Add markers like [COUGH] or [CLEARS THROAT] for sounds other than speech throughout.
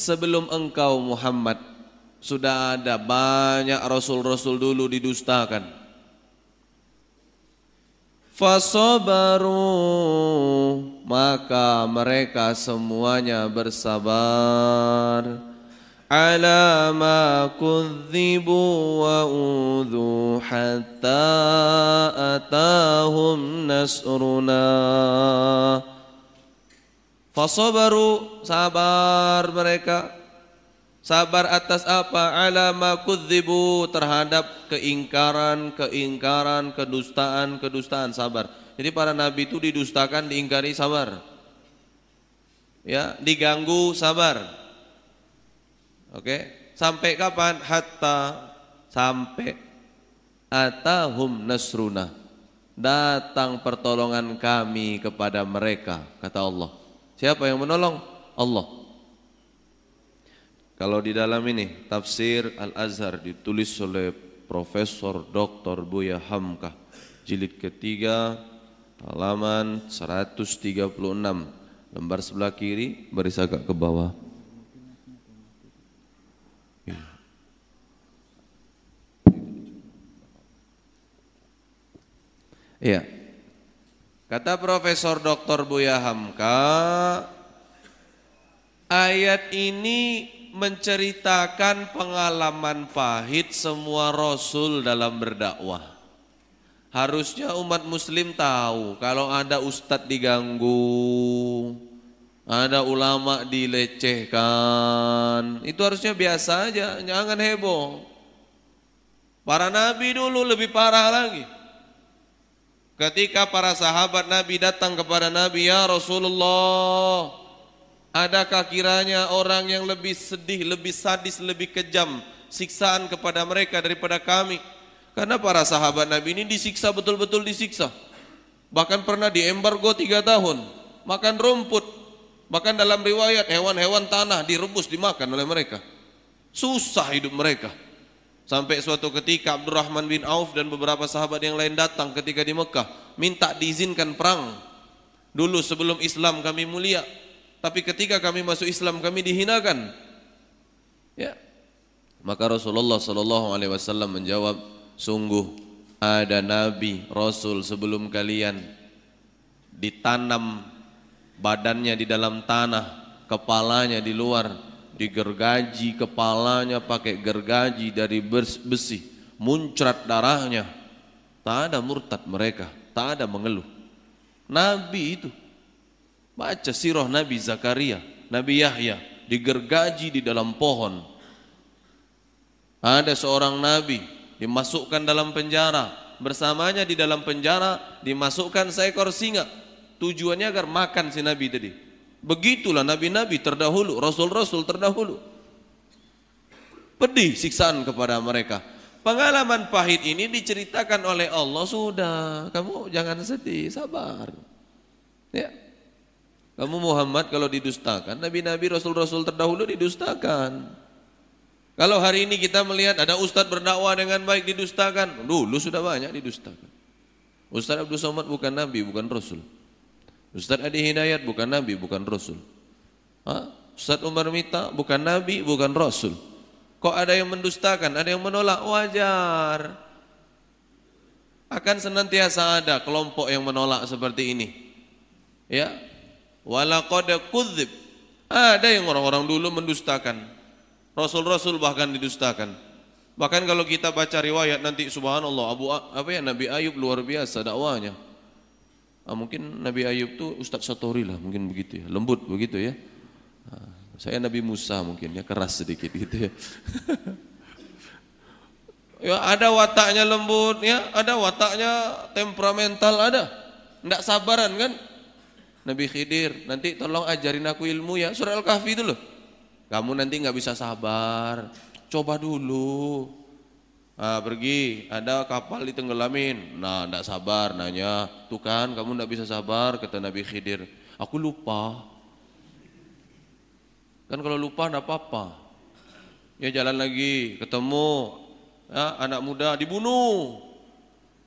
sebelum engkau Muhammad sudah ada banyak rasul-rasul dulu didustakan. Fasabaru maka mereka semuanya bersabar ala ma kudzibu wa udhu hatta atahum nasruna Fasabaru sabar mereka Sabar atas apa? Ala ma kudzibu terhadap keingkaran, keingkaran, kedustaan, kedustaan sabar. Jadi para nabi itu didustakan, diingkari sabar. Ya, diganggu sabar. Oke, sampai kapan? Hatta sampai atahum nasruna. Datang pertolongan kami kepada mereka, kata Allah. Siapa yang menolong? Allah. Kalau di dalam ini tafsir Al-Azhar ditulis oleh Profesor Dr. Buya Hamka jilid ketiga halaman 136 lembar sebelah kiri baris agak ke bawah. Iya. Kata Profesor Dr. Buya Hamka, ayat ini menceritakan pengalaman pahit semua rasul dalam berdakwah. Harusnya umat muslim tahu kalau ada ustadz diganggu, ada ulama dilecehkan, itu harusnya biasa aja, jangan heboh. Para nabi dulu lebih parah lagi. Ketika para sahabat Nabi datang kepada Nabi, "Ya Rasulullah, Adakah kiranya orang yang lebih sedih, lebih sadis, lebih kejam siksaan kepada mereka daripada kami? Karena para sahabat Nabi ini disiksa betul-betul disiksa. Bahkan pernah diembargo tiga tahun, makan rumput. Bahkan dalam riwayat hewan-hewan tanah direbus dimakan oleh mereka. Susah hidup mereka. Sampai suatu ketika Abdurrahman bin Auf dan beberapa sahabat yang lain datang ketika di Mekah. Minta diizinkan perang. Dulu sebelum Islam kami mulia. Tapi ketika kami masuk Islam kami dihinakan. Ya. Maka Rasulullah sallallahu alaihi wasallam menjawab, sungguh ada nabi, rasul sebelum kalian ditanam badannya di dalam tanah, kepalanya di luar, digergaji kepalanya pakai gergaji dari besi, muncrat darahnya. Tak ada murtad mereka, tak ada mengeluh. Nabi itu Baca sirah Nabi Zakaria, Nabi Yahya digergaji di dalam pohon. Ada seorang nabi dimasukkan dalam penjara, bersamanya di dalam penjara dimasukkan seekor singa. Tujuannya agar makan si nabi tadi. Begitulah nabi-nabi terdahulu, rasul-rasul terdahulu. Pedih siksaan kepada mereka. Pengalaman pahit ini diceritakan oleh Allah sudah, kamu jangan sedih, sabar. Ya, kamu Muhammad kalau didustakan, nabi-nabi rasul-rasul terdahulu didustakan. Kalau hari ini kita melihat ada ustadz berdakwah dengan baik didustakan, dulu sudah banyak didustakan. Ustadz Abdul Somad bukan nabi, bukan rasul. Ustadz Adi Hidayat bukan nabi, bukan rasul. Ha? Ustadz Umar Mita bukan nabi, bukan rasul. Kok ada yang mendustakan, ada yang menolak, wajar. Akan senantiasa ada kelompok yang menolak seperti ini. Ya, Walaqad kudzib. Ada yang orang-orang dulu mendustakan. Rasul-rasul bahkan didustakan. Bahkan kalau kita baca riwayat nanti subhanallah Abu apa ya Nabi Ayub luar biasa dakwanya. Ah, mungkin Nabi Ayub tuh Ustadz Satori lah mungkin begitu ya. Lembut begitu ya. Ah, saya Nabi Musa mungkin ya keras sedikit gitu ya. [LAUGHS] ya ada wataknya lembut ya, ada wataknya temperamental ada. Enggak sabaran kan? Nabi Khidir, nanti tolong ajarin aku ilmu ya. Surah Al-Kahfi itu loh. Kamu nanti nggak bisa sabar. Coba dulu. Nah, pergi, ada kapal ditenggelamin. Nah, enggak sabar nanya. Tuh kan, kamu enggak bisa sabar, kata Nabi Khidir. Aku lupa. Kan kalau lupa enggak apa-apa. Ya jalan lagi, ketemu ya, anak muda dibunuh.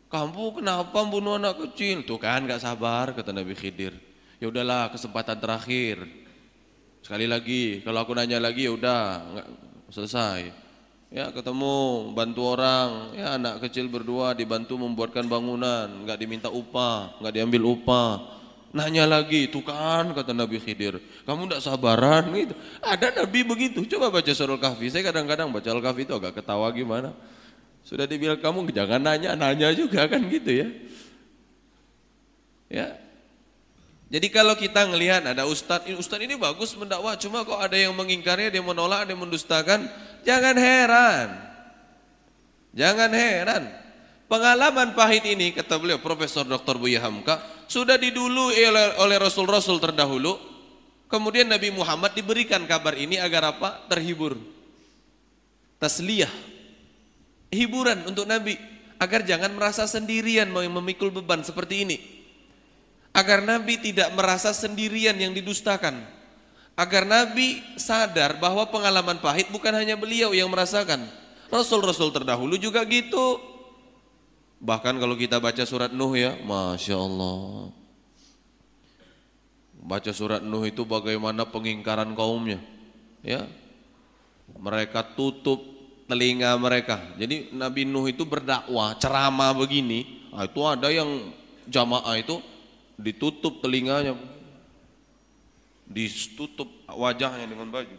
Kamu kenapa membunuh anak kecil? Tuh kan enggak sabar, kata Nabi Khidir. Ya udahlah kesempatan terakhir. Sekali lagi, kalau aku nanya lagi ya udah nggak selesai. Ya ketemu bantu orang, ya anak kecil berdua dibantu membuatkan bangunan, nggak diminta upah, nggak diambil upah. Nanya lagi, itu kan kata Nabi Khidir, kamu tidak sabaran gitu. Ada Nabi begitu, coba baca surah Kahfi. Saya kadang-kadang baca Al-Kahfi itu agak ketawa gimana. Sudah dibilang kamu jangan nanya, nanya juga kan gitu ya. Ya, jadi kalau kita ngelihat ada ustadz, ustadz ini bagus mendakwah, cuma kok ada yang mengingkarnya, dia menolak, yang mendustakan, jangan heran. Jangan heran. Pengalaman pahit ini, kata beliau Profesor Dr. Buya Hamka, sudah didului oleh, oleh Rasul-Rasul terdahulu, kemudian Nabi Muhammad diberikan kabar ini agar apa? Terhibur. Tasliyah. Hiburan untuk Nabi, agar jangan merasa sendirian mau memikul beban seperti ini agar Nabi tidak merasa sendirian yang didustakan. Agar Nabi sadar bahwa pengalaman pahit bukan hanya beliau yang merasakan. Rasul-rasul terdahulu juga gitu. Bahkan kalau kita baca surat Nuh ya, Masya Allah. Baca surat Nuh itu bagaimana pengingkaran kaumnya. Ya, mereka tutup telinga mereka. Jadi Nabi Nuh itu berdakwah, ceramah begini. Nah, itu ada yang jamaah itu ditutup telinganya, ditutup wajahnya dengan baju.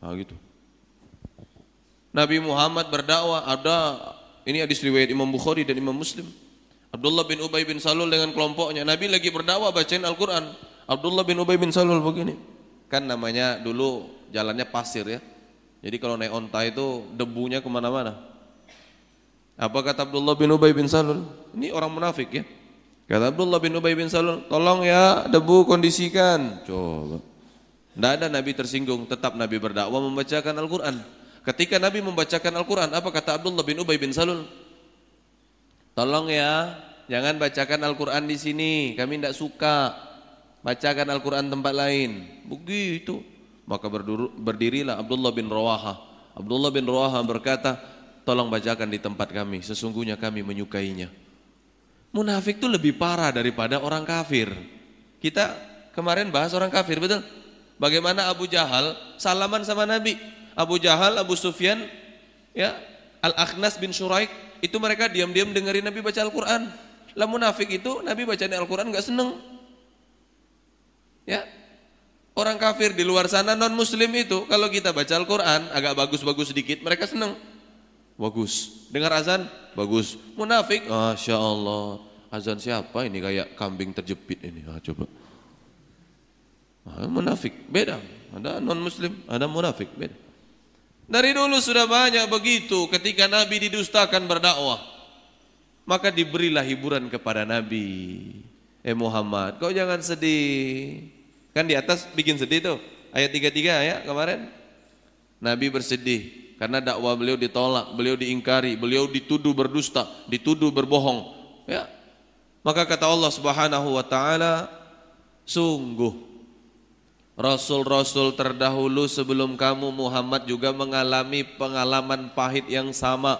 Nah gitu. Nabi Muhammad berdakwah ada ini hadis riwayat Imam Bukhari dan Imam Muslim. Abdullah bin Ubay bin Salul dengan kelompoknya. Nabi lagi berdakwah bacain Al-Quran. Abdullah bin Ubay bin Salul begini. Kan namanya dulu jalannya pasir ya. Jadi kalau naik onta itu debunya ke mana-mana. Apa kata Abdullah bin Ubay bin Salul? Ini orang munafik ya. Kata Abdullah bin Ubay bin Salul, tolong ya debu kondisikan. Coba. Tidak ada Nabi tersinggung, tetap Nabi berdakwah membacakan Al-Quran. Ketika Nabi membacakan Al-Quran, apa kata Abdullah bin Ubay bin Salul? Tolong ya, jangan bacakan Al-Quran di sini, kami tidak suka. Bacakan Al-Quran tempat lain. Begitu. Maka berdirilah Abdullah bin Rawaha. Abdullah bin Rawaha berkata, tolong bacakan di tempat kami, sesungguhnya kami menyukainya. Munafik itu lebih parah daripada orang kafir. Kita kemarin bahas orang kafir, betul? Bagaimana Abu Jahal salaman sama Nabi. Abu Jahal, Abu Sufyan, ya, Al-Akhnas bin Shuraik, itu mereka diam-diam dengerin Nabi baca Al-Quran. Lah munafik itu Nabi baca Al-Quran gak seneng. Ya, orang kafir di luar sana non muslim itu kalau kita baca Al-Quran agak bagus-bagus sedikit mereka seneng. Bagus. Dengar azan? Bagus. Munafik? Masya Allah. Azan siapa ini kayak kambing terjepit ini? Ah, coba. Ah, munafik. Beda. Ada non muslim, ada munafik. Beda. Dari dulu sudah banyak begitu ketika Nabi didustakan berdakwah. Maka diberilah hiburan kepada Nabi. Eh Muhammad, kau jangan sedih. Kan di atas bikin sedih tuh. Ayat 33 ya kemarin. Nabi bersedih karena dakwah beliau ditolak, beliau diingkari, beliau dituduh berdusta, dituduh berbohong. Ya. Maka kata Allah Subhanahu wa taala, sungguh rasul-rasul terdahulu sebelum kamu Muhammad juga mengalami pengalaman pahit yang sama.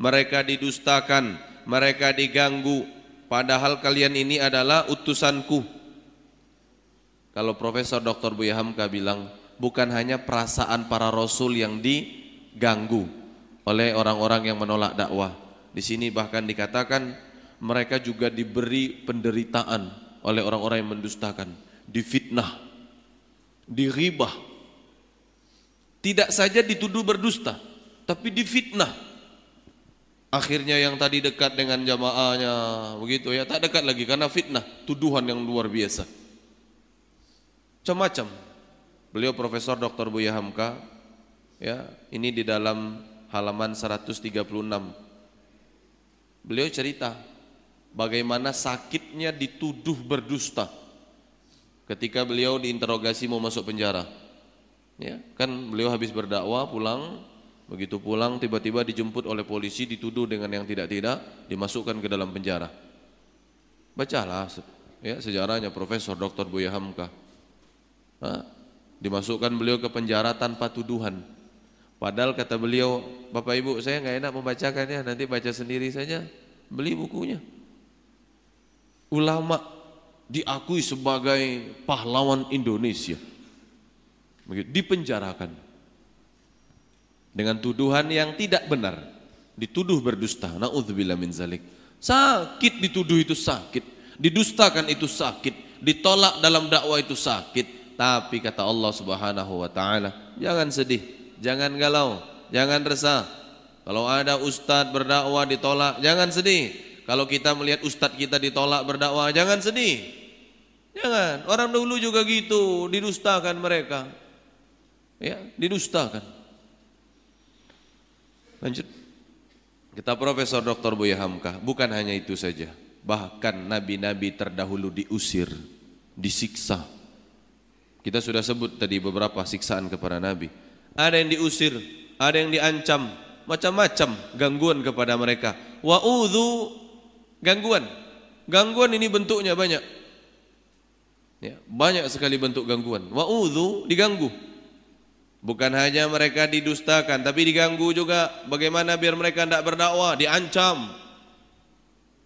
Mereka didustakan, mereka diganggu, padahal kalian ini adalah utusanku. Kalau Profesor Dr. Buya Hamka bilang, bukan hanya perasaan para rasul yang di diganggu oleh orang-orang yang menolak dakwah. Di sini bahkan dikatakan mereka juga diberi penderitaan oleh orang-orang yang mendustakan, difitnah, diribah. Tidak saja dituduh berdusta, tapi difitnah. Akhirnya yang tadi dekat dengan jamaahnya begitu ya, tak dekat lagi karena fitnah, tuduhan yang luar biasa. Macam-macam. Beliau Profesor Dr. Buya Hamka Ya, ini di dalam halaman 136. Beliau cerita bagaimana sakitnya dituduh berdusta ketika beliau diinterogasi mau masuk penjara. Ya, kan beliau habis berdakwah pulang, begitu pulang tiba-tiba dijemput oleh polisi dituduh dengan yang tidak-tidak dimasukkan ke dalam penjara. Bacalah ya sejarahnya Profesor Dr. Buya Hamka. Nah, dimasukkan beliau ke penjara tanpa tuduhan. Padahal kata beliau, Bapak Ibu saya nggak enak membacakannya, nanti baca sendiri saja. Beli bukunya. Ulama diakui sebagai pahlawan Indonesia. dipenjarakan dengan tuduhan yang tidak benar, dituduh berdusta. Nauzubillah min zalik. Sakit dituduh itu sakit, didustakan itu sakit, ditolak dalam dakwah itu sakit. Tapi kata Allah Subhanahu wa taala, jangan sedih, jangan galau, jangan resah. Kalau ada ustadz berdakwah ditolak, jangan sedih. Kalau kita melihat ustadz kita ditolak berdakwah, jangan sedih. Jangan. Orang dulu juga gitu, didustakan mereka. Ya, didustakan. Lanjut. Kita Profesor Dr. Buya Hamka, bukan hanya itu saja. Bahkan nabi-nabi terdahulu diusir, disiksa. Kita sudah sebut tadi beberapa siksaan kepada nabi. Ada yang diusir, ada yang diancam, macam-macam gangguan kepada mereka. Wa gangguan. Gangguan ini bentuknya banyak. Ya, banyak sekali bentuk gangguan. Wa udhu diganggu. Bukan hanya mereka didustakan, tapi diganggu juga. Bagaimana biar mereka tidak berdakwah, diancam.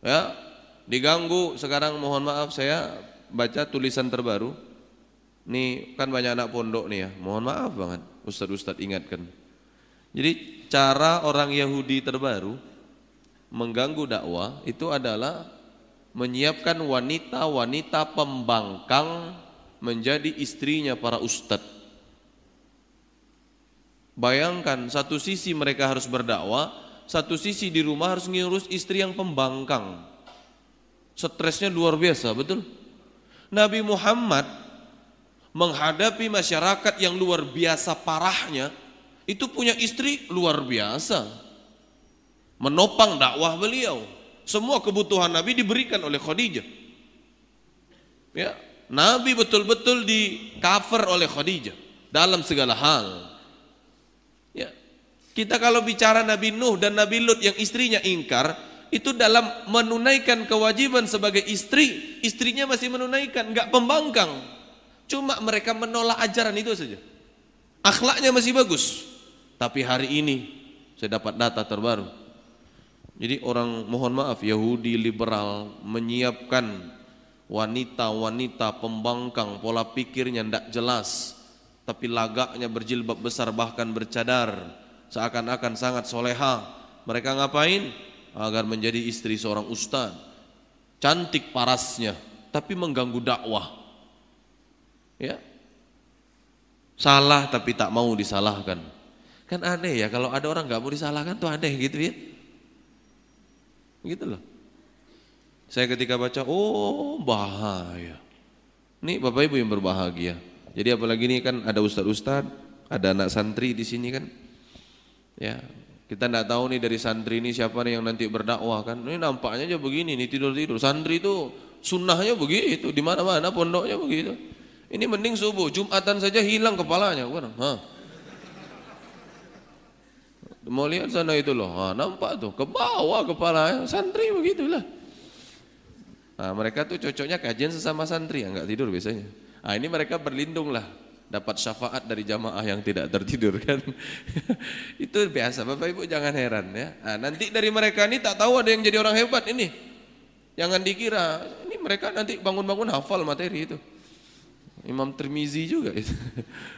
Ya, diganggu. Sekarang mohon maaf saya baca tulisan terbaru. Nih kan banyak anak pondok nih ya. Mohon maaf banget, ustadz-ustadz ingatkan. Jadi cara orang Yahudi terbaru mengganggu dakwah itu adalah menyiapkan wanita-wanita pembangkang menjadi istrinya para ustadz. Bayangkan satu sisi mereka harus berdakwah, satu sisi di rumah harus ngurus istri yang pembangkang. Stresnya luar biasa, betul? Nabi Muhammad menghadapi masyarakat yang luar biasa parahnya, itu punya istri luar biasa. Menopang dakwah beliau. Semua kebutuhan Nabi diberikan oleh Khadijah. Ya, Nabi betul-betul di cover oleh Khadijah dalam segala hal. Kita kalau bicara Nabi Nuh dan Nabi Lut yang istrinya ingkar, itu dalam menunaikan kewajiban sebagai istri, istrinya masih menunaikan, nggak pembangkang. Cuma mereka menolak ajaran itu saja. Akhlaknya masih bagus. Tapi hari ini saya dapat data terbaru. Jadi orang mohon maaf Yahudi liberal menyiapkan wanita-wanita pembangkang pola pikirnya tidak jelas tapi lagaknya berjilbab besar bahkan bercadar seakan-akan sangat soleha. Mereka ngapain? Agar menjadi istri seorang ustaz. Cantik parasnya, tapi mengganggu dakwah. Ya. Salah tapi tak mau disalahkan. Kan aneh ya kalau ada orang nggak mau disalahkan tuh aneh gitu ya. Gitu loh. Saya ketika baca, oh bahaya. Ini Bapak Ibu yang berbahagia. Jadi apalagi ini kan ada ustadz-ustadz, ada anak santri di sini kan. Ya, kita tidak tahu nih dari santri ini siapa nih yang nanti berdakwah kan. Ini nampaknya aja begini nih tidur-tidur. Santri itu sunnahnya begitu, di mana-mana pondoknya begitu. Ini mending subuh, Jumatan saja hilang kepalanya? Hah. Mau lihat sana itu loh, ha, nampak tuh, ke bawah kepalanya, santri begitulah. Nah, mereka tuh cocoknya kajian sesama santri, ya, nggak tidur biasanya. Nah, ini mereka berlindung lah dapat syafaat dari jamaah yang tidak tertidur [LAUGHS] kan. itu biasa Bapak Ibu jangan heran ya. Nah, nanti dari mereka ini tak tahu ada yang jadi orang hebat ini. Jangan dikira ini mereka nanti bangun-bangun hafal materi itu. Imam Tirmizi juga itu.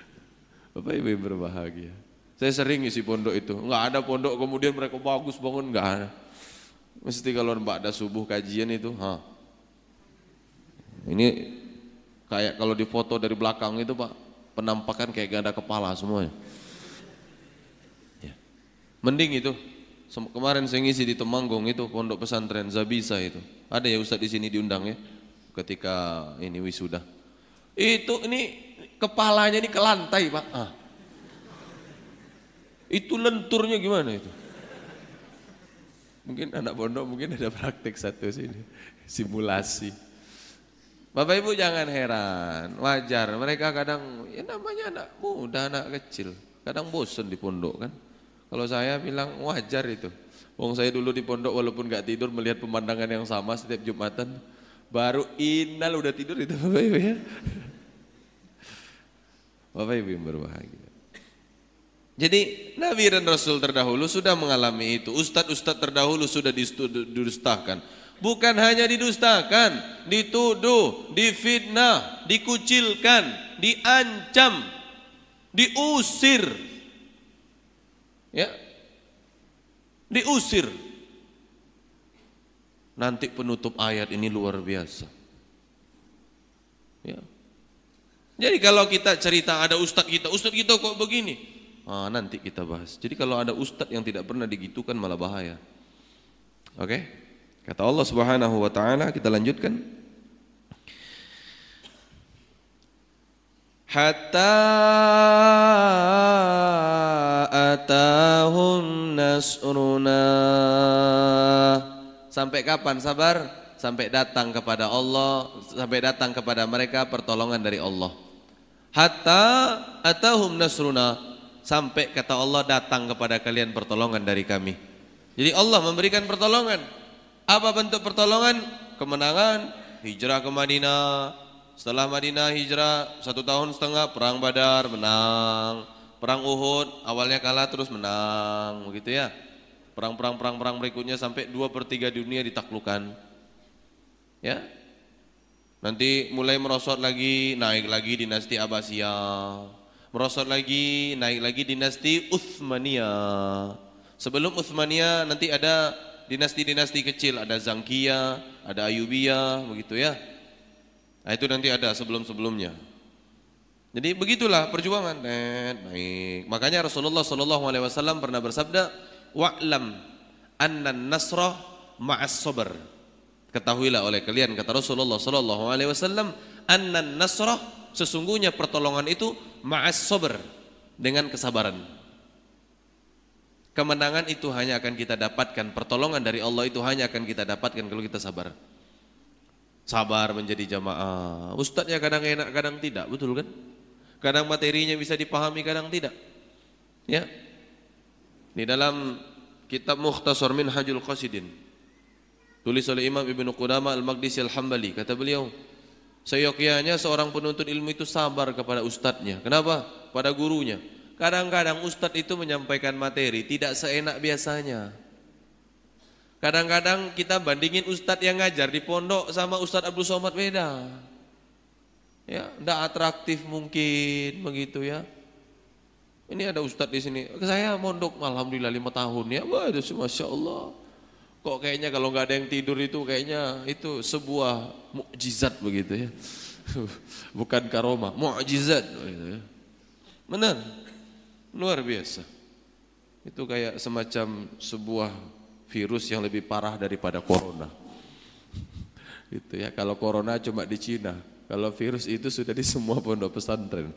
[LAUGHS] Bapak Ibu yang berbahagia. Saya sering isi pondok itu. Enggak ada pondok kemudian mereka bagus bangun enggak ada. Mesti kalau ada subuh kajian itu, ha. Ini kayak kalau difoto dari belakang itu Pak, penampakan kayak ganda kepala semuanya. Ya. Mending itu. Kemarin saya ngisi di Temanggung itu pondok pesantren Zabisa itu. Ada ya Ustadz di sini diundang ya ketika ini wisuda. Itu ini kepalanya ini ke lantai pak. Ah. Itu lenturnya gimana itu? Mungkin anak pondok mungkin ada praktek satu sini simulasi. Bapak Ibu jangan heran, wajar. Mereka kadang, ya namanya anak muda, anak kecil. Kadang bosan di pondok kan. Kalau saya bilang wajar itu. Wong saya dulu di pondok walaupun gak tidur melihat pemandangan yang sama setiap Jumatan. Baru inal udah tidur itu Bapak Ibu ya. Bapak Ibu yang berbahagia. Jadi Nabi dan Rasul terdahulu sudah mengalami itu. Ustadz-ustadz terdahulu sudah didustakan. Bukan hanya didustakan, dituduh, difitnah, dikucilkan, diancam. diusir. Ya. Diusir. Nanti penutup ayat ini luar biasa. Ya. Jadi kalau kita cerita ada ustadz kita, ustadz kita kok begini? Ah, nanti kita bahas. Jadi kalau ada ustadz yang tidak pernah digitukan malah bahaya. Oke? Okay? Kata Allah Subhanahu wa taala, kita lanjutkan. Hatta atahum nasruna Sampai kapan sabar? Sampai datang kepada Allah, sampai datang kepada mereka pertolongan dari Allah. Hatta atahum nasruna. Sampai kata Allah datang kepada kalian pertolongan dari kami. Jadi Allah memberikan pertolongan. Apa bentuk pertolongan? Kemenangan, hijrah ke Madinah. Setelah Madinah hijrah satu tahun setengah perang Badar menang. Perang Uhud awalnya kalah terus menang, begitu ya. Perang-perang perang-perang berikutnya sampai dua per 3 dunia ditaklukkan. Ya. Nanti mulai merosot lagi, naik lagi dinasti Abbasiyah. Merosot lagi, naik lagi dinasti Uthmaniyah. Sebelum Uthmaniyah nanti ada dinasti-dinasti kecil, ada Zangkiyah, ada Ayubiyah, begitu ya. Nah, itu nanti ada sebelum-sebelumnya. Jadi begitulah perjuangan, naik. Makanya Rasulullah Shallallahu Alaihi Wasallam pernah bersabda, wa'lam anna nasrah ma'as sabr. Ketahuilah oleh kalian kata Rasulullah sallallahu alaihi wasallam anna nasrah sesungguhnya pertolongan itu ma'as sabr dengan kesabaran. Kemenangan itu hanya akan kita dapatkan, pertolongan dari Allah itu hanya akan kita dapatkan kalau kita sabar. Sabar menjadi jamaah. Ustadznya kadang enak, kadang tidak, betul kan? Kadang materinya bisa dipahami, kadang tidak. Ya, di dalam kitab Mukhtasar Minhajul Qasidin tulis oleh Imam Ibnu Qudamah Al-Maqdisi Al-Hambali kata beliau seyogyanya seorang penuntut ilmu itu sabar kepada ustadznya kenapa? pada gurunya kadang-kadang ustadz itu menyampaikan materi tidak seenak biasanya kadang-kadang kita bandingin ustadz yang ngajar di pondok sama ustadz Abdul Somad beda ya tidak atraktif mungkin begitu ya ini ada ustadz di sini. Saya mondok alhamdulillah lima tahun ya. Wah itu masya Allah. Kok kayaknya kalau nggak ada yang tidur itu kayaknya itu sebuah mukjizat begitu ya. [LAUGHS] Bukan karoma, mukjizat begitu ya. Benar. Luar biasa. Itu kayak semacam sebuah virus yang lebih parah daripada corona. [LAUGHS] Itu ya. Kalau corona cuma di Cina, kalau virus itu sudah di semua pondok pesantren.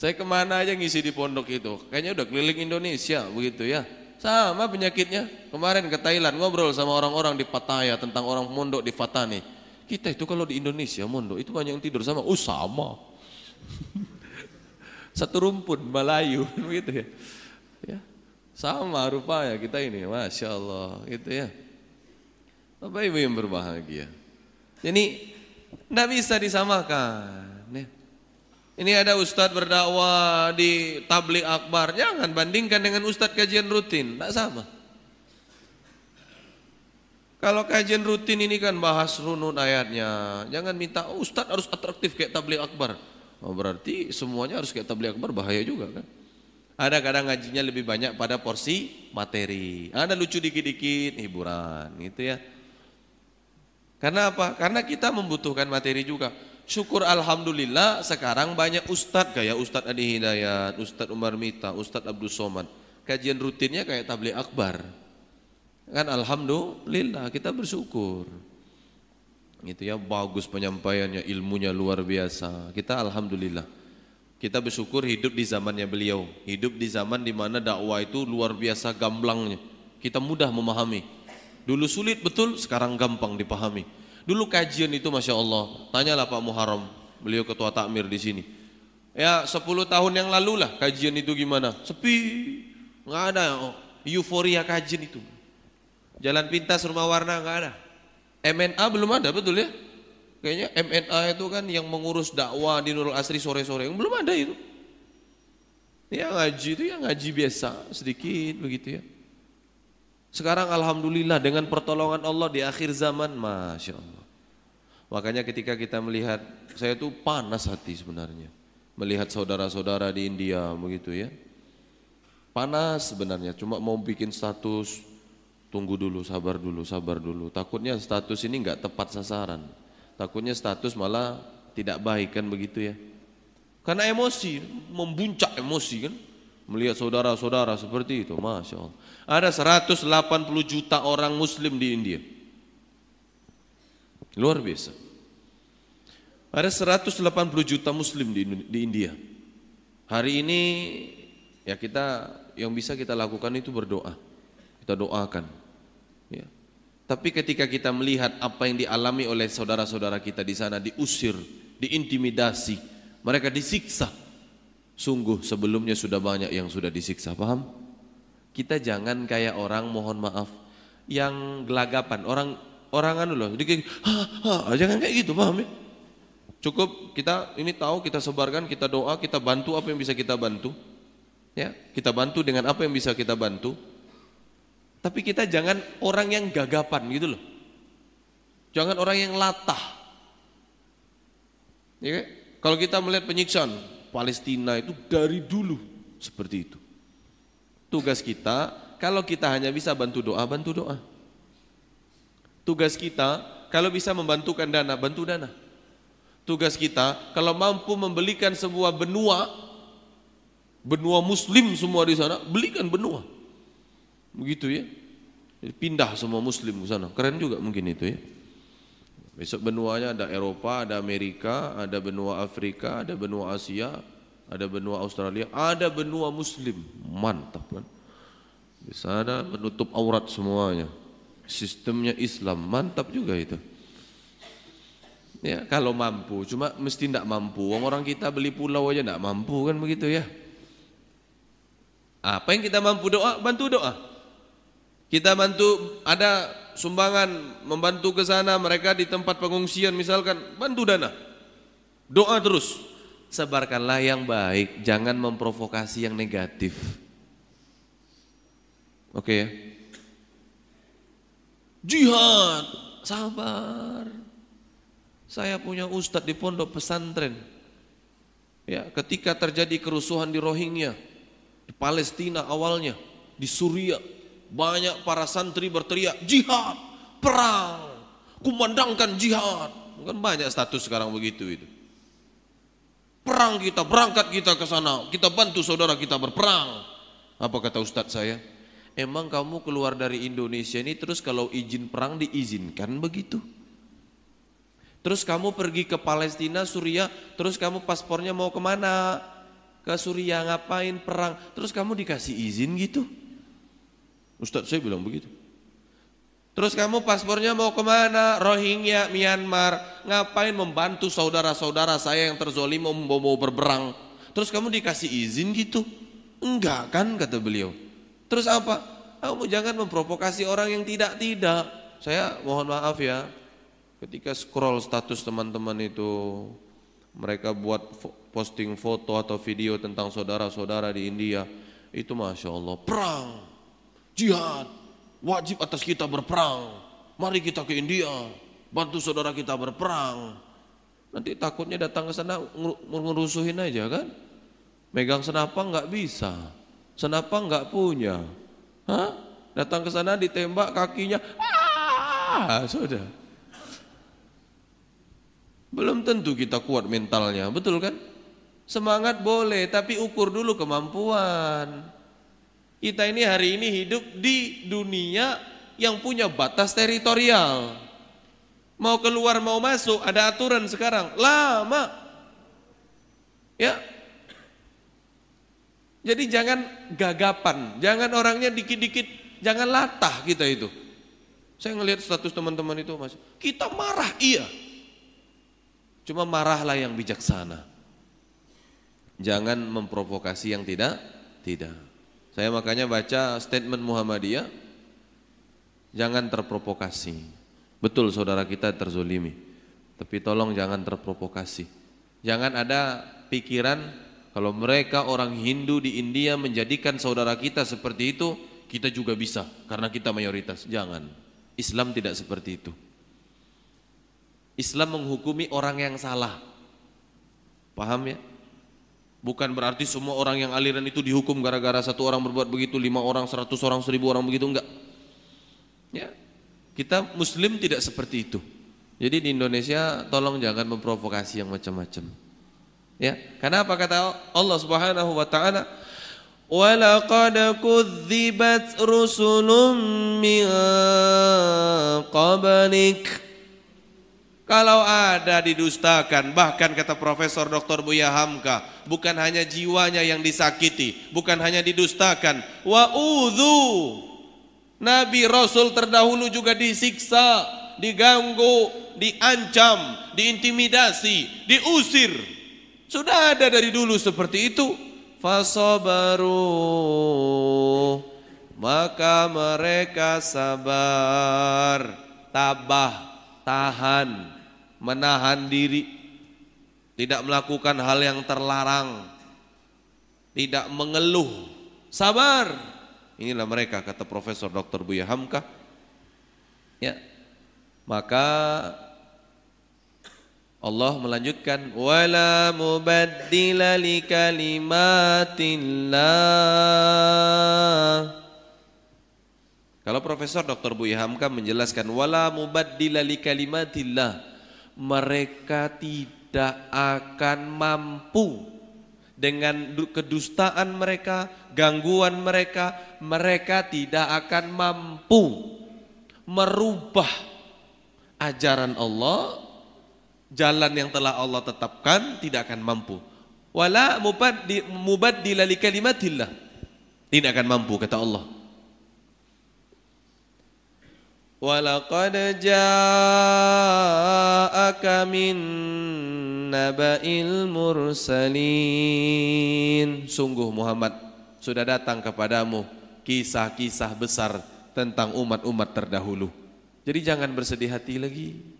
Saya ke mana aja ngisi di pondok itu. Kayaknya udah keliling Indonesia begitu ya. Sama penyakitnya. Kemarin ke Thailand ngobrol sama orang-orang di Pattaya tentang orang mondok di Fatani. Kita itu kalau di Indonesia mondok itu banyak yang tidur sama. Oh sama. [LAUGHS] Satu rumpun Melayu [LAUGHS] begitu ya. ya. Sama rupanya kita ini. Masya Allah gitu ya. Bapak Ibu yang berbahagia. Jadi tidak bisa disamakan. Ini ada ustadz berdakwah di tablik akbar. Jangan bandingkan dengan ustadz kajian rutin. Tidak sama. Kalau kajian rutin ini kan bahas runut ayatnya. Jangan minta oh, ustadz harus atraktif kayak tablik akbar. Oh, berarti semuanya harus kayak tablik akbar bahaya juga kan. Ada kadang ngajinya lebih banyak pada porsi materi. Ada lucu dikit-dikit hiburan gitu ya. Karena apa? Karena kita membutuhkan materi juga. Syukur Alhamdulillah sekarang banyak ustadz kayak Ustadz Adi Hidayat, Ustadz Umar Mita, Ustadz Abdul Somad. Kajian rutinnya kayak tablik akbar. Kan Alhamdulillah kita bersyukur. Itu ya bagus penyampaiannya, ilmunya luar biasa. Kita Alhamdulillah. Kita bersyukur hidup di zamannya beliau. Hidup di zaman di mana dakwah itu luar biasa gamblangnya. Kita mudah memahami. Dulu sulit betul, sekarang gampang dipahami. Dulu kajian itu Masya Allah, tanyalah Pak Muharram, beliau ketua takmir di sini. Ya 10 tahun yang lalu lah kajian itu gimana? Sepi, nggak ada oh, euforia kajian itu. Jalan pintas rumah warna nggak ada. MNA belum ada betul ya? Kayaknya MNA itu kan yang mengurus dakwah di Nurul Asri sore-sore, yang belum ada itu. Ya ngaji itu ya ngaji biasa sedikit begitu ya. Sekarang Alhamdulillah dengan pertolongan Allah di akhir zaman, Masya Allah. Makanya ketika kita melihat, saya tuh panas hati sebenarnya. melihat saudara-saudara di India begitu ya. Panas sebenarnya, cuma mau bikin status tunggu dulu, sabar dulu, sabar dulu. Takutnya status ini nggak tepat sasaran. Takutnya status malah tidak baik kan begitu ya. Karena emosi, membuncak emosi kan. Melihat saudara-saudara seperti itu, Masya Allah. Ada 180 juta orang muslim di India. Luar biasa. Ada 180 juta muslim di, di India. Hari ini ya kita yang bisa kita lakukan itu berdoa. Kita doakan. Ya. Tapi ketika kita melihat apa yang dialami oleh saudara-saudara kita di sana diusir, diintimidasi, mereka disiksa. Sungguh sebelumnya sudah banyak yang sudah disiksa, paham? Kita jangan kayak orang mohon maaf yang gelagapan, orang orang anu loh, dikit, ha, ha, jangan kayak gitu, paham ya? Cukup kita ini tahu, kita sebarkan, kita doa, kita bantu apa yang bisa kita bantu. Ya, kita bantu dengan apa yang bisa kita bantu. Tapi kita jangan orang yang gagapan gitu loh. Jangan orang yang latah. Ya, kalau kita melihat penyiksaan Palestina itu dari dulu seperti itu. Tugas kita, kalau kita hanya bisa bantu doa, bantu doa. Tugas kita, kalau bisa membantukan dana, bantu dana. Tugas kita kalau mampu membelikan sebuah benua, benua muslim semua di sana, belikan benua. Begitu ya. Pindah semua muslim ke sana. Keren juga mungkin itu ya. Besok benuanya ada Eropa, ada Amerika, ada benua Afrika, ada benua Asia, ada benua Australia, ada benua muslim. Mantap kan. Di sana menutup aurat semuanya. Sistemnya Islam, mantap juga itu. Ya, kalau mampu, cuma mesti tidak mampu. Orang kita beli pulau aja tidak mampu kan begitu ya. Apa yang kita mampu doa, bantu doa. Kita bantu ada sumbangan membantu ke sana mereka di tempat pengungsian misalkan bantu dana. Doa terus. Sebarkanlah yang baik, jangan memprovokasi yang negatif. Oke ya. Jihad, sabar. Saya punya ustadz di pondok pesantren. Ya, ketika terjadi kerusuhan di Rohingya, di Palestina awalnya, di Suria, banyak para santri berteriak, jihad, perang, kumandangkan jihad. Kan banyak status sekarang begitu itu. Perang kita, berangkat kita ke sana, kita bantu saudara kita berperang. Apa kata ustadz saya? Emang kamu keluar dari Indonesia ini terus kalau izin perang diizinkan begitu? Terus kamu pergi ke Palestina, Suria, terus kamu paspornya mau ke mana? Ke Suria ngapain perang? Terus kamu dikasih izin gitu? Ustadz saya bilang begitu. Terus kamu paspornya mau ke mana? Rohingya, Myanmar. Ngapain membantu saudara-saudara saya yang terzolim mau, mau berperang? Terus kamu dikasih izin gitu? Enggak kan kata beliau. Terus apa? Kamu jangan memprovokasi orang yang tidak-tidak. Saya mohon maaf ya, Ketika scroll status teman-teman itu mereka buat posting foto atau video tentang saudara-saudara di India, itu masya Allah perang, jihad, wajib atas kita berperang. Mari kita ke India, bantu saudara kita berperang. Nanti takutnya datang ke sana ngerusuhin aja kan? Megang senapang nggak bisa, senapang nggak punya. Hah? Datang ke sana ditembak kakinya, ah sudah. Belum tentu kita kuat mentalnya, betul kan? Semangat boleh, tapi ukur dulu kemampuan. Kita ini hari ini hidup di dunia yang punya batas teritorial. Mau keluar mau masuk ada aturan sekarang, lama. Ya. Jadi jangan gagapan, jangan orangnya dikit-dikit, jangan latah kita itu. Saya ngelihat status teman-teman itu mas, kita marah iya, Cuma marahlah yang bijaksana. Jangan memprovokasi yang tidak tidak. Saya makanya baca statement Muhammadiyah jangan terprovokasi. Betul saudara kita terzolimi. Tapi tolong jangan terprovokasi. Jangan ada pikiran kalau mereka orang Hindu di India menjadikan saudara kita seperti itu, kita juga bisa karena kita mayoritas. Jangan. Islam tidak seperti itu. Islam menghukumi orang yang salah. Paham ya? Bukan berarti semua orang yang aliran itu dihukum gara-gara satu orang berbuat begitu, lima orang, seratus orang, seribu orang begitu enggak. Ya, kita Muslim tidak seperti itu. Jadi di Indonesia tolong jangan memprovokasi yang macam-macam. Ya, karena apa kata Allah Subhanahu wa taala? Walaqad kudzibat rusulum min qablik. Kalau ada didustakan, bahkan kata Profesor Dr. Buya Hamka, bukan hanya jiwanya yang disakiti, bukan hanya didustakan, wa udhu. Nabi Rasul terdahulu juga disiksa, diganggu, diancam, diintimidasi, diusir. Sudah ada dari dulu seperti itu. Fasobaru maka mereka sabar, tabah, tahan menahan diri, tidak melakukan hal yang terlarang, tidak mengeluh, sabar. Inilah mereka kata Profesor Dr. Buya Hamka. Ya. Maka Allah melanjutkan wala mubaddila likalimatillah Kalau Profesor Dr. Buya Hamka menjelaskan wala mubaddila likalimatillah mereka tidak akan mampu dengan kedustaan mereka, gangguan mereka, mereka tidak akan mampu merubah ajaran Allah, jalan yang telah Allah tetapkan tidak akan mampu. Wala mubaddi mubaddila li kalimatillah. Tidak akan mampu kata Allah. Walaqad ja'aka min naba'il mursalin. Sungguh Muhammad sudah datang kepadamu kisah-kisah besar tentang umat-umat terdahulu. Jadi jangan bersedih hati lagi.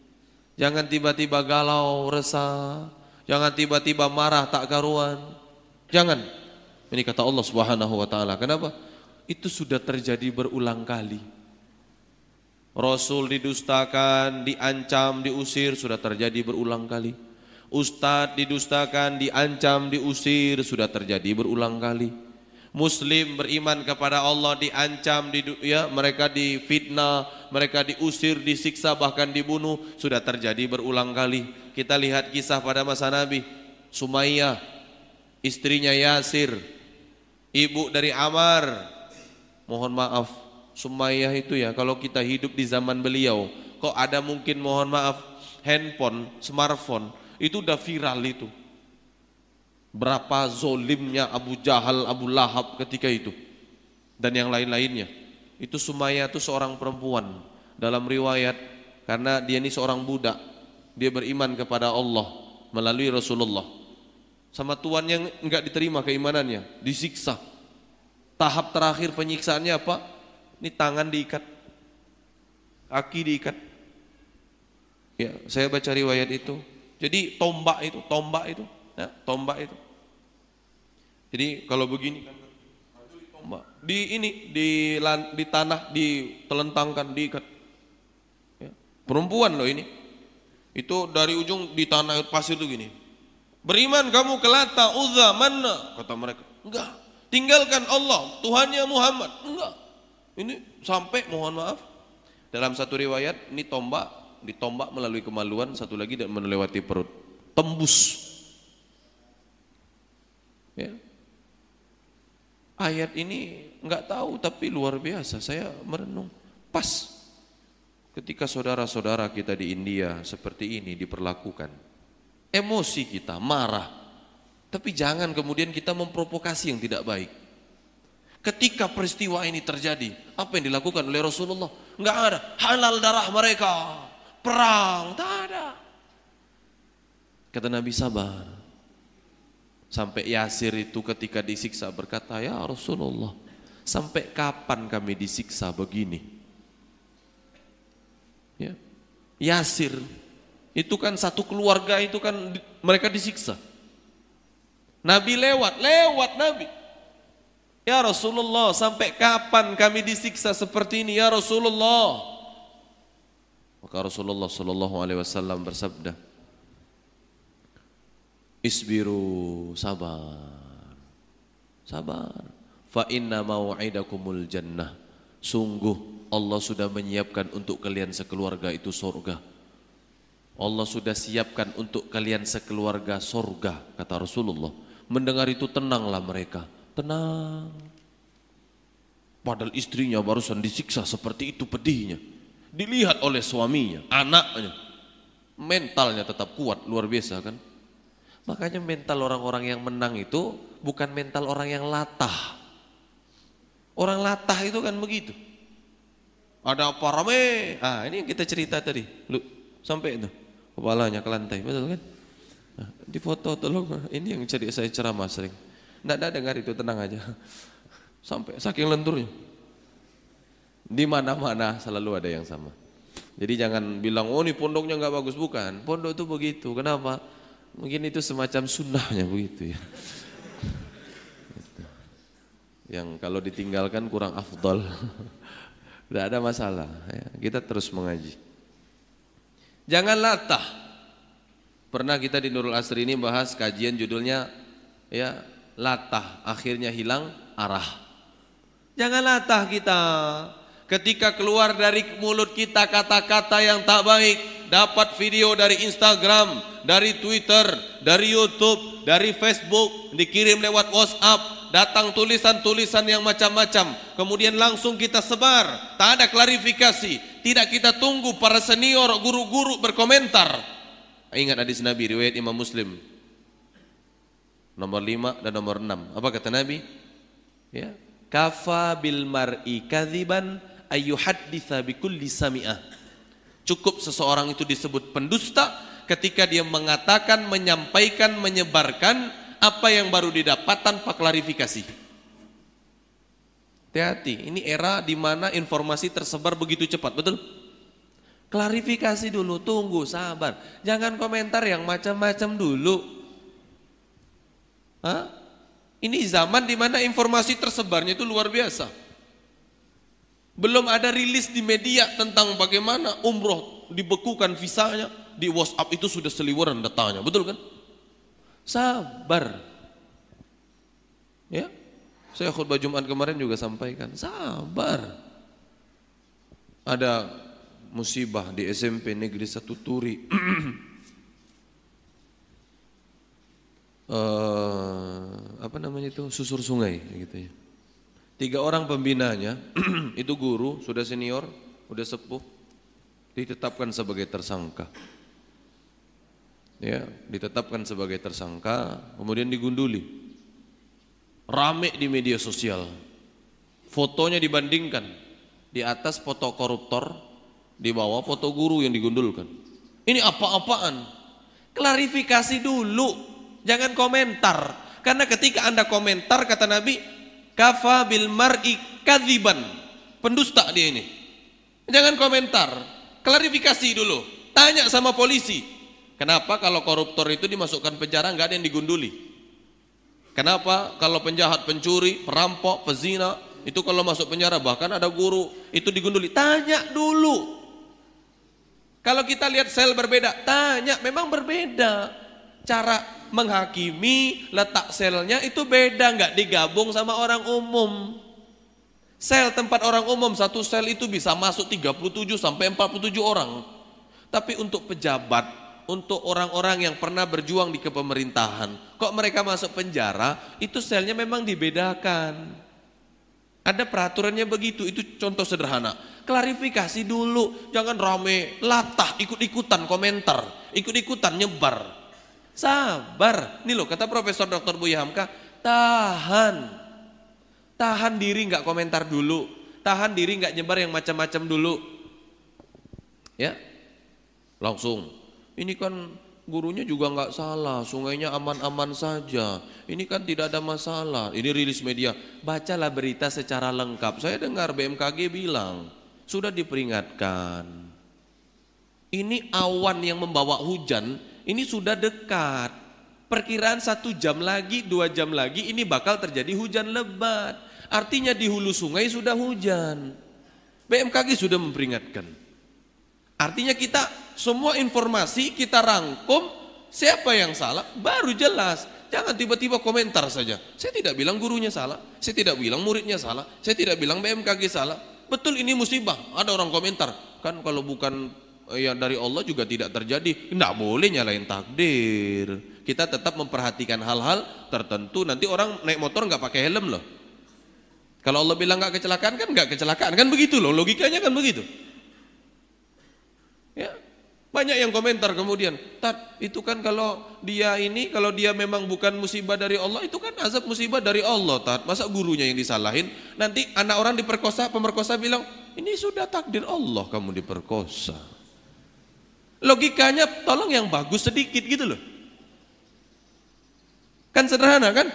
Jangan tiba-tiba galau, resah. Jangan tiba-tiba marah tak karuan. Jangan. Ini kata Allah Subhanahu wa taala. Kenapa? Itu sudah terjadi berulang kali. Rasul didustakan, diancam, diusir sudah terjadi berulang kali. Ustadz didustakan, diancam, diusir sudah terjadi berulang kali. Muslim beriman kepada Allah diancam, di, ya mereka difitnah, mereka diusir, disiksa bahkan dibunuh sudah terjadi berulang kali. Kita lihat kisah pada masa Nabi, Sumayyah, istrinya Yasir, ibu dari Amar. Mohon maaf, Sumayyah itu ya kalau kita hidup di zaman beliau kok ada mungkin mohon maaf handphone, smartphone itu udah viral itu. Berapa zolimnya Abu Jahal, Abu Lahab ketika itu dan yang lain-lainnya. Itu Sumayyah itu seorang perempuan dalam riwayat karena dia ini seorang budak. Dia beriman kepada Allah melalui Rasulullah. Sama tuan yang enggak diterima keimanannya, disiksa. Tahap terakhir penyiksaannya apa? Ini tangan diikat, kaki diikat. Ya, saya baca riwayat itu. Jadi tombak itu, tombak itu, ya, tombak itu. Jadi kalau begini kan. Di ini di di tanah ditelentangkan diikat. Ya. Perempuan loh ini. Itu dari ujung di tanah pasir itu gini. Beriman kamu ke Lata, Uzza, mana? Kata mereka. Enggak. Tinggalkan Allah, Tuhannya Muhammad. Enggak. Ini sampai mohon maaf dalam satu riwayat ini tombak ditombak melalui kemaluan satu lagi dan melewati perut tembus ya. Ayat ini nggak tahu tapi luar biasa. Saya merenung. Pas ketika saudara-saudara kita di India seperti ini diperlakukan. Emosi kita marah. Tapi jangan kemudian kita memprovokasi yang tidak baik. Ketika peristiwa ini terjadi, apa yang dilakukan oleh Rasulullah? Enggak ada. Halal darah mereka, perang, tak ada. Kata Nabi sabar. Sampai Yasir itu ketika disiksa berkata, "Ya Rasulullah, sampai kapan kami disiksa begini?" Ya. Yasir itu kan satu keluarga itu kan mereka disiksa. Nabi lewat, lewat Nabi. Ya Rasulullah, sampai kapan kami disiksa seperti ini ya Rasulullah? Maka Rasulullah sallallahu alaihi wasallam bersabda, Isbiru sabar. Sabar. Fa inna mau'idakumul jannah. Sungguh Allah sudah menyiapkan untuk kalian sekeluarga itu surga. Allah sudah siapkan untuk kalian sekeluarga surga, kata Rasulullah. Mendengar itu tenanglah mereka. Tenang. Padahal istrinya barusan disiksa seperti itu pedihnya. Dilihat oleh suaminya, anaknya. Mentalnya tetap kuat, luar biasa kan. Makanya mental orang-orang yang menang itu bukan mental orang yang latah. Orang latah itu kan begitu. Ada apa rame? Ah, ini yang kita cerita tadi. Lu sampai itu kepalanya ke lantai, betul kan? Nah, di foto tolong, ini yang jadi saya ceramah sering. Tidak ada dengar itu tenang aja. Sampai saking lenturnya. Di mana-mana selalu ada yang sama. Jadi jangan bilang, oh ini pondoknya nggak bagus. Bukan, pondok itu begitu. Kenapa? Mungkin itu semacam sunnahnya begitu ya. Yang kalau ditinggalkan kurang afdol. Tidak ada masalah. Ya. Kita terus mengaji. Jangan latah. Pernah kita di Nurul Asri ini bahas kajian judulnya ya latah akhirnya hilang arah. Jangan latah kita. Ketika keluar dari mulut kita kata-kata yang tak baik, dapat video dari Instagram, dari Twitter, dari YouTube, dari Facebook, dikirim lewat WhatsApp, datang tulisan-tulisan yang macam-macam, kemudian langsung kita sebar, tak ada klarifikasi, tidak kita tunggu para senior guru-guru berkomentar. Ingat hadis Nabi riwayat Imam Muslim. Nomor 5 dan nomor 6. Apa kata Nabi? Ya, kafa bil mar'i kadziban ayyuhadditsa bikulli sami'ah. Cukup seseorang itu disebut pendusta ketika dia mengatakan, menyampaikan, menyebarkan apa yang baru didapat tanpa klarifikasi. Hati-hati, ini era di mana informasi tersebar begitu cepat, betul? Klarifikasi dulu, tunggu, sabar. Jangan komentar yang macam-macam dulu. Hah? Ini zaman di mana informasi tersebarnya itu luar biasa. Belum ada rilis di media tentang bagaimana umroh dibekukan visanya. Di WhatsApp itu sudah seliweran datanya, betul kan? Sabar. Ya, saya khutbah Jumat kemarin juga sampaikan, sabar. Ada musibah di SMP Negeri Satu Turi. uh, [CLEARS THROAT] apa namanya itu susur sungai gitu ya. Tiga orang pembinanya, [CLEARS THROAT] itu guru, sudah senior, sudah sepuh, ditetapkan sebagai tersangka. Ya, ditetapkan sebagai tersangka, kemudian digunduli. Rame di media sosial. Fotonya dibandingkan. Di atas foto koruptor, di bawah foto guru yang digundulkan. Ini apa-apaan? Klarifikasi dulu, jangan komentar. Karena ketika Anda komentar kata Nabi, Kafa bil mar'i kadziban. Pendusta dia ini. Jangan komentar, klarifikasi dulu. Tanya sama polisi. Kenapa kalau koruptor itu dimasukkan penjara nggak ada yang digunduli? Kenapa kalau penjahat, pencuri, perampok, pezina itu kalau masuk penjara bahkan ada guru itu digunduli? Tanya dulu. Kalau kita lihat sel berbeda, tanya memang berbeda cara menghakimi letak selnya itu beda nggak digabung sama orang umum. Sel tempat orang umum satu sel itu bisa masuk 37 sampai 47 orang. Tapi untuk pejabat, untuk orang-orang yang pernah berjuang di kepemerintahan, kok mereka masuk penjara, itu selnya memang dibedakan. Ada peraturannya begitu, itu contoh sederhana. Klarifikasi dulu, jangan rame, latah, ikut-ikutan komentar, ikut-ikutan nyebar. Sabar. Nih loh kata Profesor Dr. Buya Hamka, tahan. Tahan diri nggak komentar dulu. Tahan diri nggak nyebar yang macam-macam dulu. Ya. Langsung. Ini kan gurunya juga nggak salah, sungainya aman-aman saja. Ini kan tidak ada masalah. Ini rilis media. Bacalah berita secara lengkap. Saya dengar BMKG bilang sudah diperingatkan. Ini awan yang membawa hujan ini sudah dekat. Perkiraan satu jam lagi, dua jam lagi ini bakal terjadi hujan lebat. Artinya di hulu sungai sudah hujan. BMKG sudah memperingatkan. Artinya kita semua informasi kita rangkum, siapa yang salah, baru jelas. Jangan tiba-tiba komentar saja. Saya tidak bilang gurunya salah, saya tidak bilang muridnya salah, saya tidak bilang BMKG salah. Betul ini musibah. Ada orang komentar, kan kalau bukan eh, ya dari Allah juga tidak terjadi. Tidak boleh nyalain takdir. Kita tetap memperhatikan hal-hal tertentu. Nanti orang naik motor nggak pakai helm loh. Kalau Allah bilang nggak kecelakaan kan nggak kecelakaan kan begitu loh. Logikanya kan begitu. Ya, banyak yang komentar kemudian, Tat, itu kan kalau dia ini, kalau dia memang bukan musibah dari Allah, itu kan azab musibah dari Allah, Tat. Masa gurunya yang disalahin? Nanti anak orang diperkosa, pemerkosa bilang, ini sudah takdir Allah kamu diperkosa. Logikanya tolong yang bagus sedikit gitu loh. Kan sederhana kan?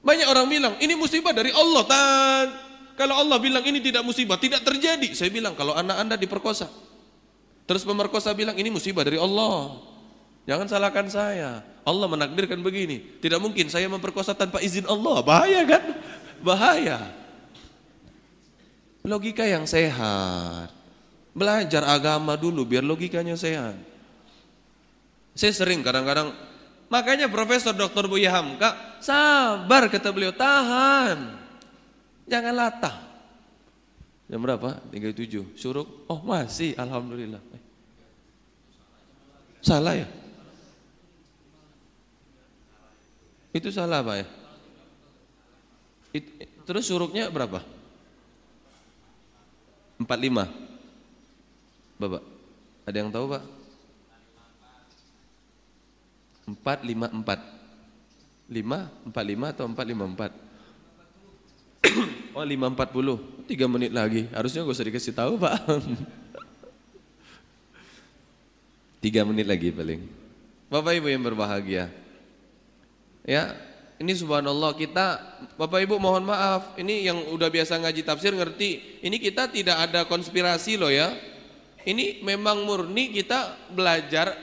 Banyak orang bilang, ini musibah dari Allah, Tat. Kalau Allah bilang ini tidak musibah, tidak terjadi. Saya bilang, kalau anak anda diperkosa, Terus pemerkosa bilang ini musibah dari Allah. Jangan salahkan saya. Allah menakdirkan begini. Tidak mungkin saya memperkosa tanpa izin Allah. Bahaya kan? Bahaya. Logika yang sehat. Belajar agama dulu biar logikanya sehat. Saya sering kadang-kadang makanya Profesor Dr. Buya Hamka sabar kata beliau tahan. Jangan latah. Jam berapa? 37. Suruk. Oh, masih alhamdulillah. Salah ya? Itu salah Pak ya? It, terus suruknya berapa? 45 Bapak, ada yang tahu Pak? 454 5, 45 atau 454? oh 540, 3 menit lagi Harusnya gak usah dikasih tahu Pak Tiga menit lagi paling. Bapak Ibu yang berbahagia. Ya, ini subhanallah kita Bapak Ibu mohon maaf, ini yang udah biasa ngaji tafsir ngerti, ini kita tidak ada konspirasi loh ya. Ini memang murni kita belajar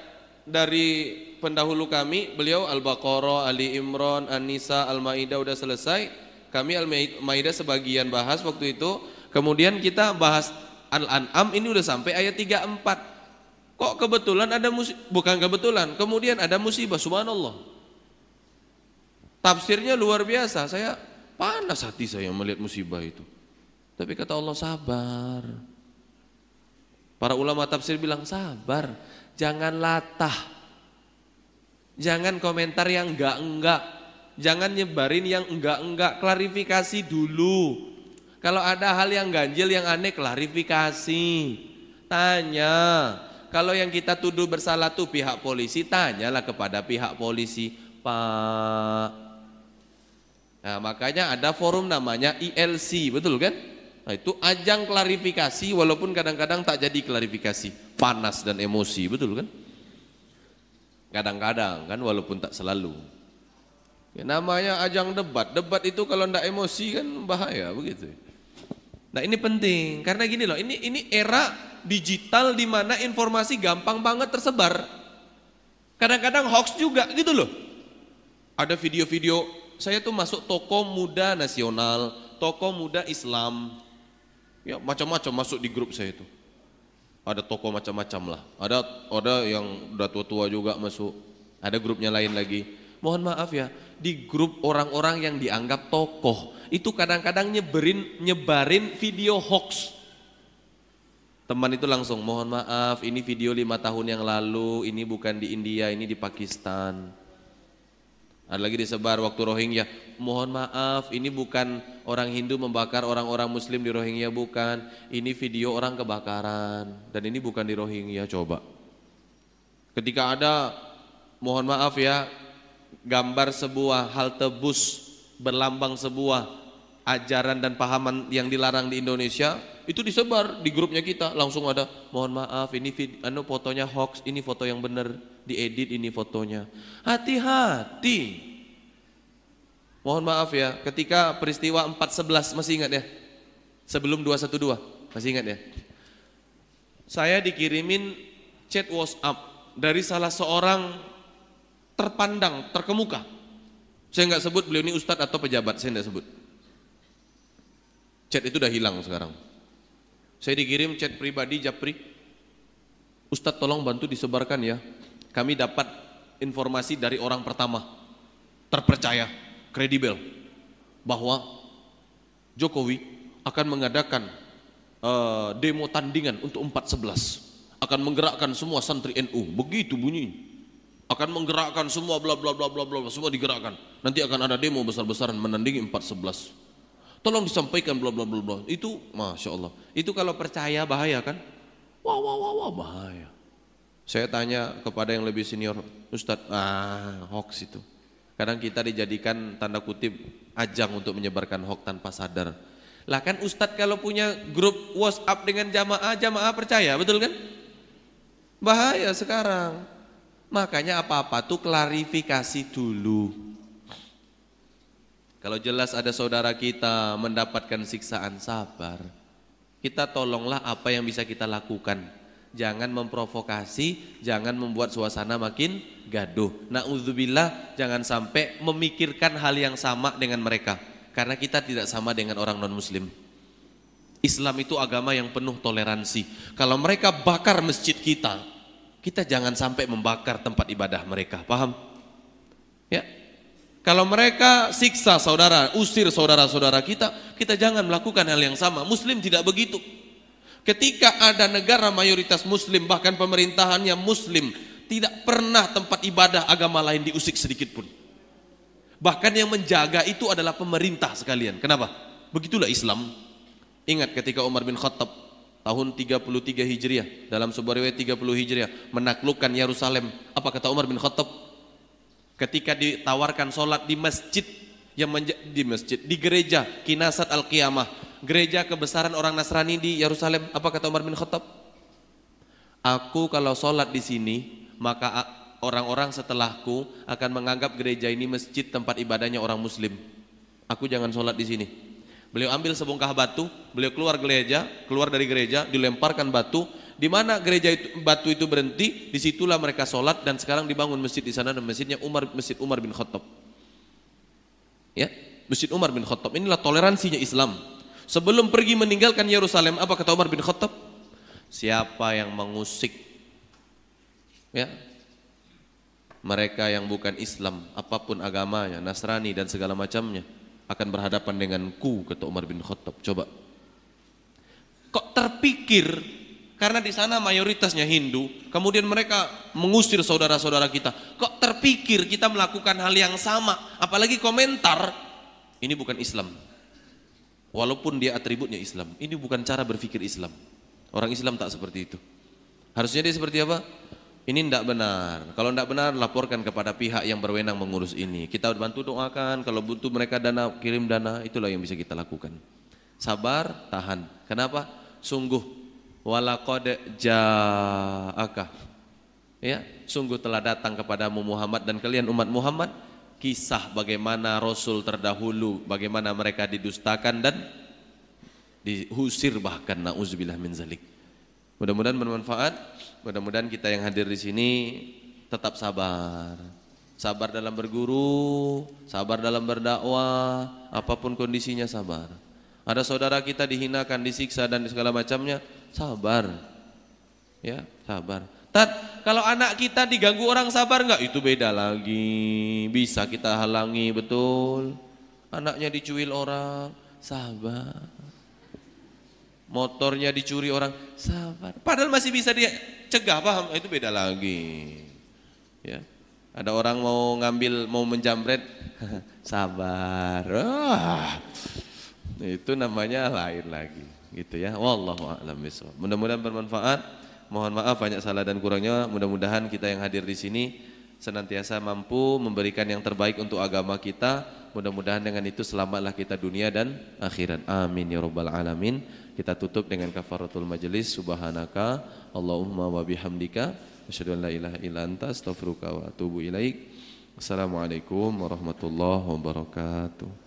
dari pendahulu kami, beliau Al-Baqarah, Ali Imran, An-Nisa, Al-Maidah udah selesai. Kami Al-Maidah sebagian bahas waktu itu. Kemudian kita bahas Al-An'am ini udah sampai ayat 34. Kok kebetulan ada musibah, bukan kebetulan, kemudian ada musibah, subhanallah. Tafsirnya luar biasa, saya panas hati saya melihat musibah itu. Tapi kata Allah sabar. Para ulama tafsir bilang sabar, jangan latah. Jangan komentar yang enggak-enggak. Jangan nyebarin yang enggak-enggak, klarifikasi dulu. Kalau ada hal yang ganjil, yang aneh, klarifikasi. Tanya, kalau yang kita tuduh bersalah tuh pihak polisi, tanyalah kepada pihak polisi, Pak. Nah, makanya ada forum namanya ILC, betul kan? Nah, itu ajang klarifikasi walaupun kadang-kadang tak jadi klarifikasi, panas dan emosi, betul kan? Kadang-kadang kan walaupun tak selalu. Ya, namanya ajang debat. Debat itu kalau ndak emosi kan bahaya begitu. Nah, ini penting karena gini loh, ini ini era digital di mana informasi gampang banget tersebar. Kadang-kadang hoax juga gitu loh. Ada video-video saya tuh masuk toko muda nasional, toko muda Islam. Ya, macam-macam masuk di grup saya itu. Ada toko macam-macam lah. Ada ada yang udah tua-tua juga masuk. Ada grupnya lain lagi. Mohon maaf ya, di grup orang-orang yang dianggap tokoh itu kadang-kadang nyebarin nyebarin video hoax Teman itu langsung mohon maaf ini video lima tahun yang lalu ini bukan di India ini di Pakistan. Ada lagi disebar waktu Rohingya. Mohon maaf ini bukan orang Hindu membakar orang-orang Muslim di Rohingya bukan. Ini video orang kebakaran dan ini bukan di Rohingya coba. Ketika ada mohon maaf ya gambar sebuah halte bus berlambang sebuah ajaran dan pahaman yang dilarang di Indonesia itu disebar di grupnya kita langsung ada mohon maaf ini vid, anu fotonya hoax ini foto yang benar diedit ini fotonya. Hati-hati. Mohon maaf ya ketika peristiwa 411 masih ingat ya? Sebelum 212 masih ingat ya? Saya dikirimin chat WhatsApp dari salah seorang terpandang terkemuka. Saya nggak sebut beliau ini ustadz atau pejabat saya nggak sebut. Chat itu udah hilang sekarang. Saya dikirim chat pribadi Japri. Ustadz tolong bantu disebarkan ya. Kami dapat informasi dari orang pertama terpercaya, kredibel bahwa Jokowi akan mengadakan uh, demo tandingan untuk 411 akan menggerakkan semua santri NU begitu bunyi akan menggerakkan semua bla bla bla bla bla semua digerakkan nanti akan ada demo besar-besaran menandingi 411 Tolong disampaikan bla bla bla bla. Itu masya Allah. Itu kalau percaya bahaya kan? Wah wah wah wah bahaya. Saya tanya kepada yang lebih senior, Ustadz, ah hoax itu. Kadang kita dijadikan tanda kutip ajang untuk menyebarkan hoax tanpa sadar. Lah kan Ustadz kalau punya grup WhatsApp dengan jamaah, jamaah percaya, betul kan? Bahaya sekarang. Makanya apa-apa tuh klarifikasi dulu. Kalau jelas ada saudara kita mendapatkan siksaan sabar, kita tolonglah apa yang bisa kita lakukan. Jangan memprovokasi, jangan membuat suasana makin gaduh. Na'udzubillah, jangan sampai memikirkan hal yang sama dengan mereka. Karena kita tidak sama dengan orang non-muslim. Islam itu agama yang penuh toleransi. Kalau mereka bakar masjid kita, kita jangan sampai membakar tempat ibadah mereka. Paham? Ya, kalau mereka siksa saudara, usir saudara-saudara kita, kita jangan melakukan hal yang sama. Muslim tidak begitu. Ketika ada negara mayoritas muslim, bahkan pemerintahannya muslim, tidak pernah tempat ibadah agama lain diusik sedikit pun. Bahkan yang menjaga itu adalah pemerintah sekalian. Kenapa? Begitulah Islam. Ingat ketika Umar bin Khattab tahun 33 Hijriah dalam sebuah riwayat 30 Hijriah menaklukkan Yerusalem. Apa kata Umar bin Khattab? ketika ditawarkan sholat di masjid yang di masjid di gereja Kinasat Al Qiyamah gereja kebesaran orang Nasrani di Yerusalem apa kata Umar bin Khattab aku kalau sholat di sini maka orang-orang setelahku akan menganggap gereja ini masjid tempat ibadahnya orang muslim aku jangan sholat di sini beliau ambil sebongkah batu beliau keluar gereja keluar dari gereja dilemparkan batu di mana gereja itu, batu itu berhenti, di situlah mereka sholat dan sekarang dibangun masjid di sana dan masjidnya Umar Masjid Umar bin Khattab. Ya, Masjid Umar bin Khattab. Inilah toleransinya Islam. Sebelum pergi meninggalkan Yerusalem, apa kata Umar bin Khattab? Siapa yang mengusik ya mereka yang bukan Islam, apa pun agamanya, Nasrani dan segala macamnya akan berhadapan denganku kata Umar bin Khattab. Coba. Kok terpikir karena di sana mayoritasnya Hindu, kemudian mereka mengusir saudara-saudara kita. Kok terpikir kita melakukan hal yang sama, apalagi komentar, ini bukan Islam. Walaupun dia atributnya Islam, ini bukan cara berpikir Islam. Orang Islam tak seperti itu. Harusnya dia seperti apa? Ini tidak benar. Kalau tidak benar, laporkan kepada pihak yang berwenang mengurus ini. Kita bantu doakan, kalau butuh mereka dana, kirim dana, itulah yang bisa kita lakukan. Sabar, tahan. Kenapa? Sungguh walaqad ja'aka ya sungguh telah datang kepadamu Muhammad dan kalian umat Muhammad kisah bagaimana rasul terdahulu bagaimana mereka didustakan dan diusir bahkan nauzubillah min zalik mudah-mudahan bermanfaat mudah-mudahan kita yang hadir di sini tetap sabar sabar dalam berguru sabar dalam berdakwah apa pun kondisinya sabar ada saudara kita dihinakan disiksa dan segala macamnya Sabar. Ya, sabar. Tat, kalau anak kita diganggu orang sabar nggak? Itu beda lagi. Bisa kita halangi betul. Anaknya dicuil orang, sabar. Motornya dicuri orang, sabar. Padahal masih bisa dia cegah, paham? Itu beda lagi. Ya. Ada orang mau ngambil, mau menjamret, [LAUGHS] sabar. Ah, itu namanya lain lagi gitu ya wallahu a'lam mudah-mudahan bermanfaat mohon maaf banyak salah dan kurangnya. Mudah-mudahan kita yang hadir di sini senantiasa mampu memberikan yang terbaik untuk agama kita. Mudah-mudahan dengan itu selamatlah kita dunia dan akhirat. Amin ya rabbal alamin. Kita tutup dengan kafaratul majelis subhanaka Allahumma wa bihamdika. Asyhadu an la ilaha illa anta astaghfiruka wa atubu ilaik. Assalamualaikum warahmatullahi wabarakatuh